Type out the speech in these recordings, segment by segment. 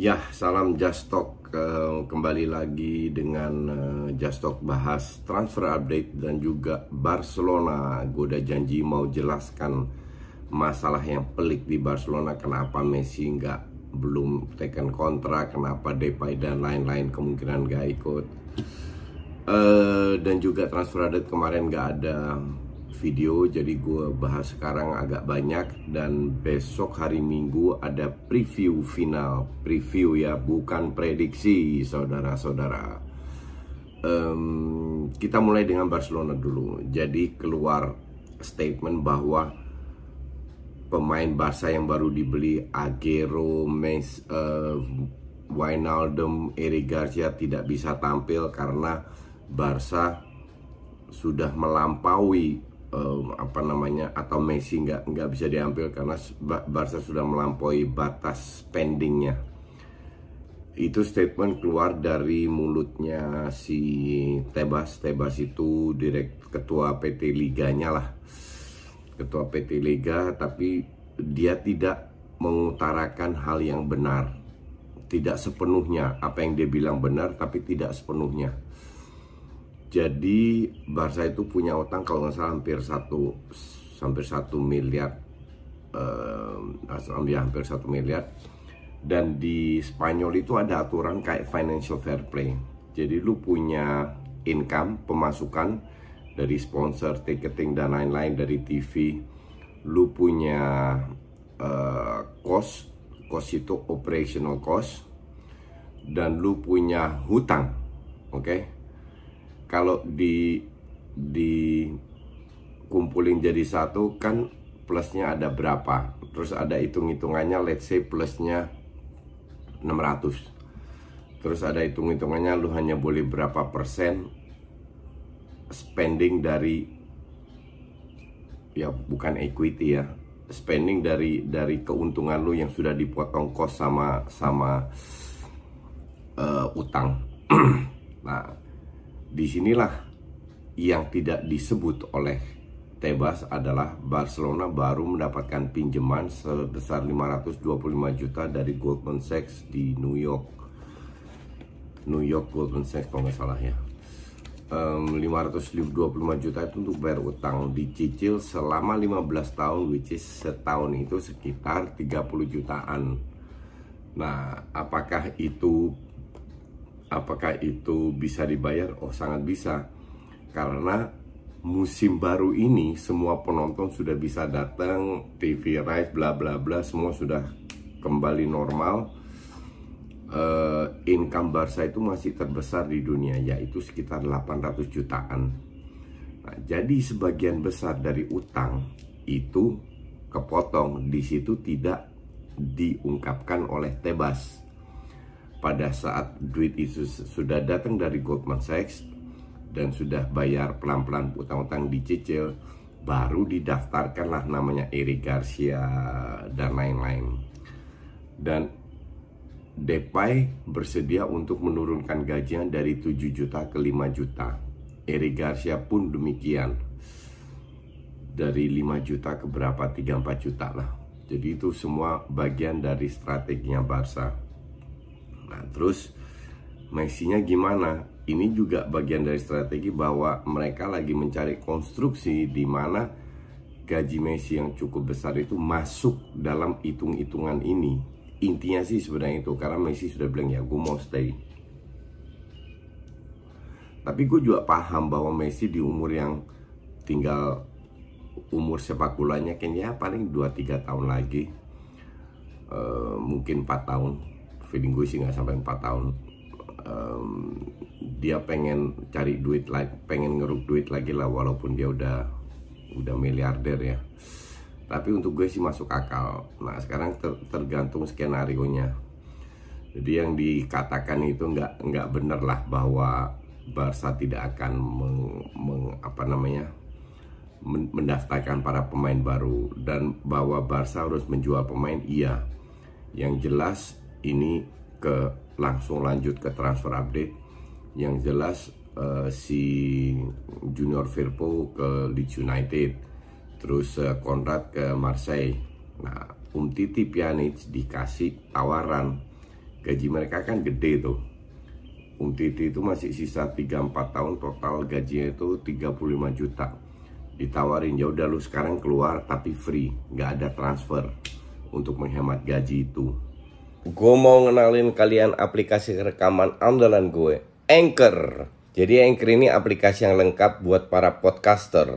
Ya, salam Just Talk. Uh, kembali lagi dengan Just Talk bahas transfer update dan juga Barcelona. Gue udah janji mau jelaskan masalah yang pelik di Barcelona. Kenapa Messi nggak belum tekan kontrak, kenapa Depay dan lain-lain kemungkinan nggak ikut. Uh, dan juga transfer update kemarin nggak ada video jadi gue bahas sekarang agak banyak dan besok hari Minggu ada preview final. Preview ya bukan prediksi saudara-saudara. Um, kita mulai dengan Barcelona dulu. Jadi keluar statement bahwa pemain Barca yang baru dibeli Agüero, Mes, uh, Wijnaldum, Eric Garcia tidak bisa tampil karena Barca sudah melampaui um, apa namanya atau Messi nggak nggak bisa diambil karena Barca sudah melampaui batas spendingnya. Itu statement keluar dari mulutnya si Tebas. Tebas itu direkt ketua PT Liganya lah. Ketua PT Liga tapi dia tidak mengutarakan hal yang benar. Tidak sepenuhnya apa yang dia bilang benar tapi tidak sepenuhnya jadi Barca itu punya utang kalau nggak salah hampir satu hampir satu miliar, uh, hampir satu miliar. Dan di Spanyol itu ada aturan kayak financial fair play. Jadi lu punya income pemasukan dari sponsor, ticketing dan lain-lain dari TV. Lu punya uh, cost, cost itu operational cost, dan lu punya hutang, oke? Okay? Kalau di di kumpulin jadi satu kan plusnya ada berapa? Terus ada hitung-hitungannya let's say plusnya 600 terus ada hitung-hitungannya lu hanya boleh berapa persen spending dari ya bukan equity ya spending dari dari keuntungan lu yang sudah dipotong kos sama sama uh, utang. Nah Di sinilah yang tidak disebut oleh Tebas adalah Barcelona baru mendapatkan pinjaman sebesar 525 juta dari Goldman Sachs di New York. New York Goldman Sachs kalau nggak salah ya. Um, 525 juta itu untuk bayar utang dicicil selama 15 tahun which is setahun itu sekitar 30 jutaan. Nah, apakah itu Apakah itu bisa dibayar? Oh, sangat bisa. Karena musim baru ini semua penonton sudah bisa datang, TV rights bla bla bla semua sudah kembali normal. Uh, income Barca itu masih terbesar di dunia yaitu sekitar 800 jutaan. Nah, jadi sebagian besar dari utang itu kepotong di situ tidak diungkapkan oleh Tebas pada saat duit itu sudah datang dari Goldman Sachs dan sudah bayar pelan-pelan utang-utang dicicil baru didaftarkanlah namanya Eric Garcia dan lain-lain. Dan Depay bersedia untuk menurunkan gajinya dari 7 juta ke 5 juta. Eric Garcia pun demikian. Dari 5 juta ke berapa? 3-4 juta lah. Jadi itu semua bagian dari strateginya Barca Nah, terus Messi-nya gimana? Ini juga bagian dari strategi bahwa mereka lagi mencari konstruksi di mana gaji Messi yang cukup besar itu masuk dalam hitung-hitungan ini. Intinya sih sebenarnya itu karena Messi sudah bilang ya gue mau stay. Tapi gue juga paham bahwa Messi di umur yang tinggal umur sepak bolanya kan ya paling 2-3 tahun lagi uh, mungkin 4 tahun feeling gue sih nggak sampai 4 tahun um, dia pengen cari duit lagi pengen ngeruk duit lagi lah walaupun dia udah udah miliarder ya. Tapi untuk gue sih masuk akal. Nah sekarang ter, tergantung skenario nya jadi yang dikatakan itu nggak nggak bener lah bahwa Barca tidak akan meng, meng, apa namanya mendaftarkan para pemain baru. Dan bahwa Barca harus menjual pemain iya. Yang jelas ini ke langsung lanjut ke transfer update. Yang jelas uh, si Junior Firpo ke Leeds United terus uh, Konrad ke Marseille. Nah Umtiti Pjanic dikasih tawaran. Gaji mereka kan gede tuh. Um Titi itu masih sisa 3-4 tahun total gajinya itu 35 juta. Ditawarin ya udah lu sekarang keluar tapi free. Nggak ada transfer untuk menghemat gaji itu gue mau ngenalin kalian aplikasi rekaman andalan gue Anchor. Jadi Anchor ini aplikasi yang lengkap buat para podcaster.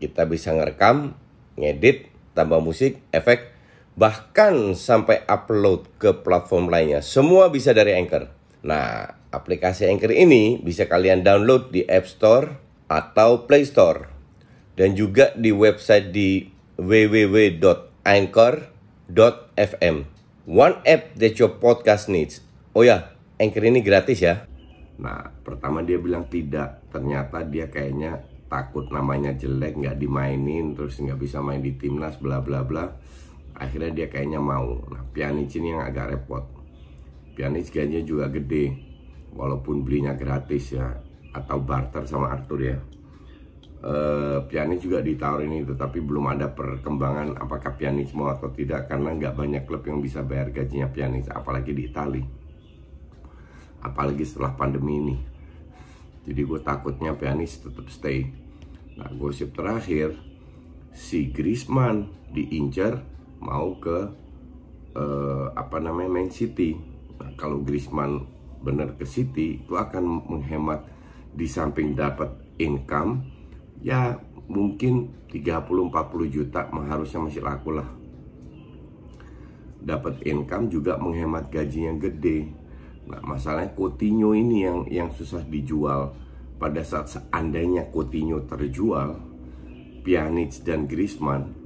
Kita bisa ngerekam ngedit tambah musik efek bahkan sampai upload ke platform lainnya. Semua bisa dari Anchor. Nah Aplikasi Anchor ini bisa kalian download di App Store atau Play Store. Dan juga di website di www.anchor.fm. One app that your podcast needs. Oh ya, Anchor ini gratis ya. Nah, pertama dia bilang tidak. Ternyata dia kayaknya takut namanya jelek, nggak dimainin, terus nggak bisa main di timnas, bla bla bla. Akhirnya dia kayaknya mau. Nah, Pjanic ini yang agak repot. Pjanic gajinya juga gede walaupun belinya gratis ya atau barter sama Arthur ya Uh, Pjanic juga ditawarin itu tapi belum ada perkembangan apakah Pjanic mau atau tidak karena nggak banyak klub yang bisa bayar gajinya Pjanic apalagi di Itali. Apalagi setelah pandemi ini. Jadi gue takutnya Pjanic tetap stay. Nah gosip terakhir si Griezmann diincar mau ke uh, apa namanya Man City. Nah, kalau Griezmann benar ke City itu akan menghemat di samping dapat income ya mungkin 30-40 juta harusnya masih laku lah. Dapat income juga menghemat gaji yang gede. Nah masalahnya Coutinho ini yang yang susah dijual. Pada saat seandainya Coutinho terjual Pjanic dan Griezmann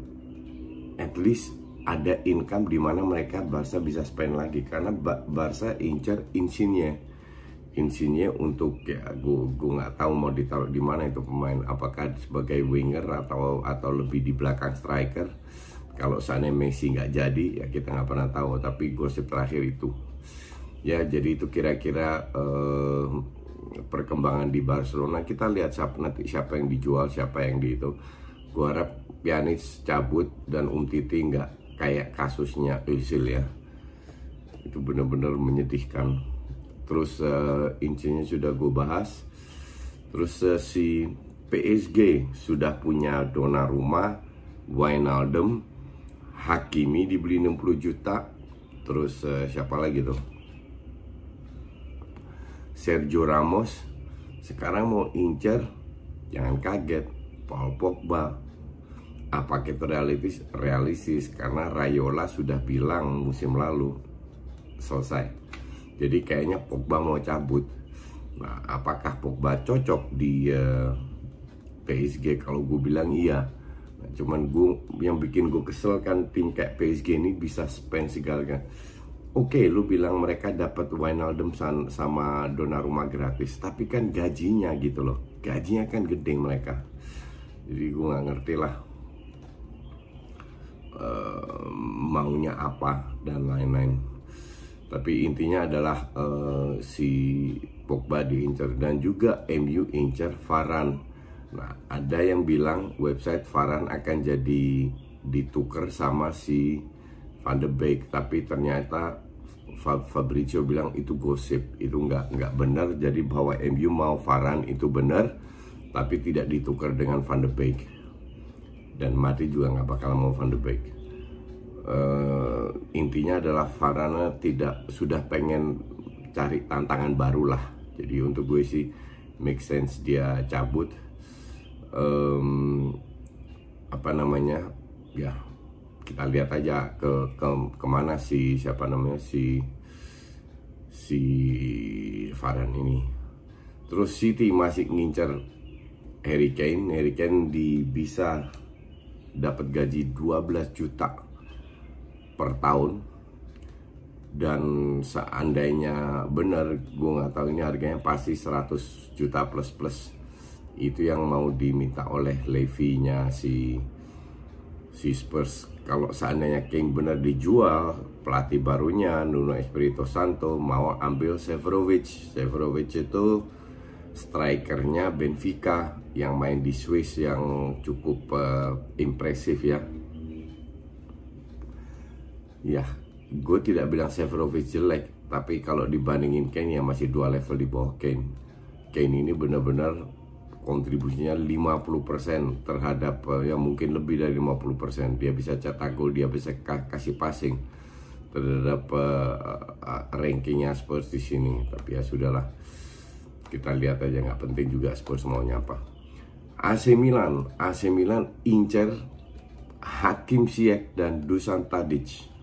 at least ada income di mana mereka Barca bisa spend lagi. Karena Barca incer insinya insinya untuk ya gue gue nggak tahu mau ditaruh di mana itu pemain. Apakah sebagai winger atau atau lebih di belakang striker? Kalau sana Messi nggak jadi ya kita nggak pernah tahu. Tapi gosip terakhir itu. Ya jadi itu kira-kira uh, perkembangan di Barcelona. Kita lihat siapa nanti siapa yang dijual siapa yang di itu. Gue harap Pjanic cabut dan Umtiti nggak kayak kasusnya Özil ya. Itu benar-benar menyedihkan terus uh, incinya sudah gue bahas. Terus uh, si PSG sudah punya Donnarumma Wijnaldum. Hakimi dibeli 60 juta. Terus uh, siapa lagi tuh? Sergio Ramos. Sekarang mau incer jangan kaget Paul Pogba. Apa kita realistis realistis? Karena Rayola sudah bilang musim lalu selesai jadi kayaknya Pogba mau cabut. Nah apakah Pogba cocok di uh, eh, PSG kalau gue bilang iya. Nah, cuman gue yang bikin gue kesel kan tim kayak PSG ini bisa spend segala kan Oke, okay, lu bilang mereka dapat Wijnaldum sama Donnarumma gratis, tapi kan gajinya gitu loh, gajinya kan gede mereka. Jadi gue nggak ngerti lah uh, maunya apa dan lain-lain. Tapi intinya adalah uh, si Pogba diincar dan juga MU incar Varan. Nah, ada yang bilang website Varan akan jadi ditukar sama si Van de Beek, tapi ternyata Fabrizio bilang itu gosip, itu nggak nggak benar. Jadi bahwa MU mau Varan itu benar, tapi tidak ditukar dengan Van de Beek dan Madrid juga nggak bakal mau Van de Beek. Uh, intinya adalah Varane tidak sudah pengen cari tantangan baru lah. Jadi untuk gue sih make sense dia cabut. Um, apa namanya ya kita lihat aja ke, ke ke mana si siapa namanya si si Varane ini terus City masih ngincer Harry Kane Harry Kane di bisa dapat gaji 12 juta per tahun. Dan seandainya benar gue nggak tahu ini harganya pasti 100 juta plus plus. Itu yang mau diminta oleh Levy-nya si si Spurs. Kalau seandainya King benar dijual pelatih barunya Nuno Espirito Santo mau ambil Severovic. Severovic itu strikernya Benfica yang main di Swiss yang cukup uh, impresif ya ya gue tidak bilang Severovic jelek tapi kalau dibandingin Kane ya masih dua level di bawah Kane Kane ini benar-benar kontribusinya 50% terhadap uh, ya mungkin lebih dari 50% dia bisa cetak gol dia bisa kasih passing terhadap uh, rankingnya Spurs di sini. Tapi ya sudahlah kita lihat aja nggak penting juga Spurs maunya apa. AC Milan AC Milan incer Hakim Ziyech dan Dusan Tadic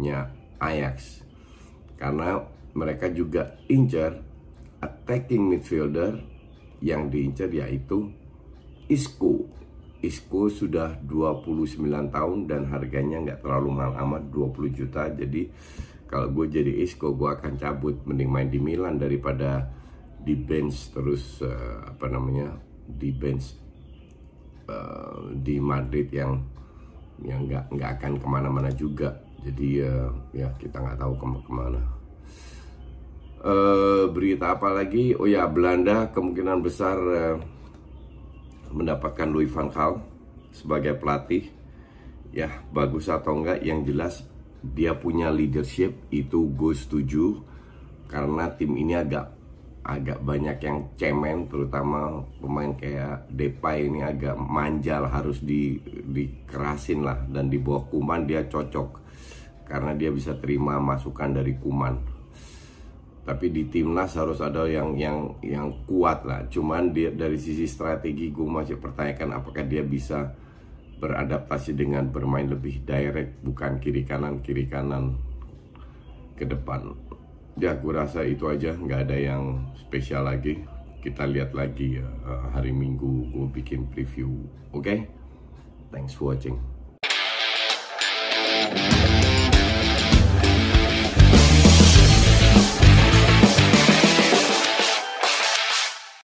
nya Ajax karena mereka juga incer attacking midfielder yang diincar yaitu Isco. Isco sudah 29 tahun dan harganya nggak terlalu mahal amat 20 juta. Jadi kalau gue jadi Isco gue akan cabut mending main di Milan daripada di bench terus uh, apa namanya di bench uh, di Madrid yang yang nggak nggak akan ke mana-mana juga. Jadi uh, ya kita nggak tahu ke mana. -kemana. Uh, berita apa lagi? Oh ya, Belanda kemungkinan besar uh, mendapatkan Louis van Gaal sebagai pelatih. Ya, bagus atau enggak yang jelas dia punya leadership itu gue setuju karena tim ini agak agak banyak yang cemen terutama pemain kayak Depay ini agak manjal harus di dikerasin lah dan di bawah Kuman dia cocok karena dia bisa terima masukan dari Kuman. Tapi di timnas harus ada yang yang yang kuat lah. Cuman dia dari sisi strategi gue masih pertanyakan apakah dia bisa beradaptasi dengan bermain lebih direct bukan kiri kanan kiri kanan ke depan. Ya gue rasa itu aja. Nggak ada yang spesial lagi. Kita lihat lagi ya hari minggu gue bikin preview. Oke? Okay? thanks for watching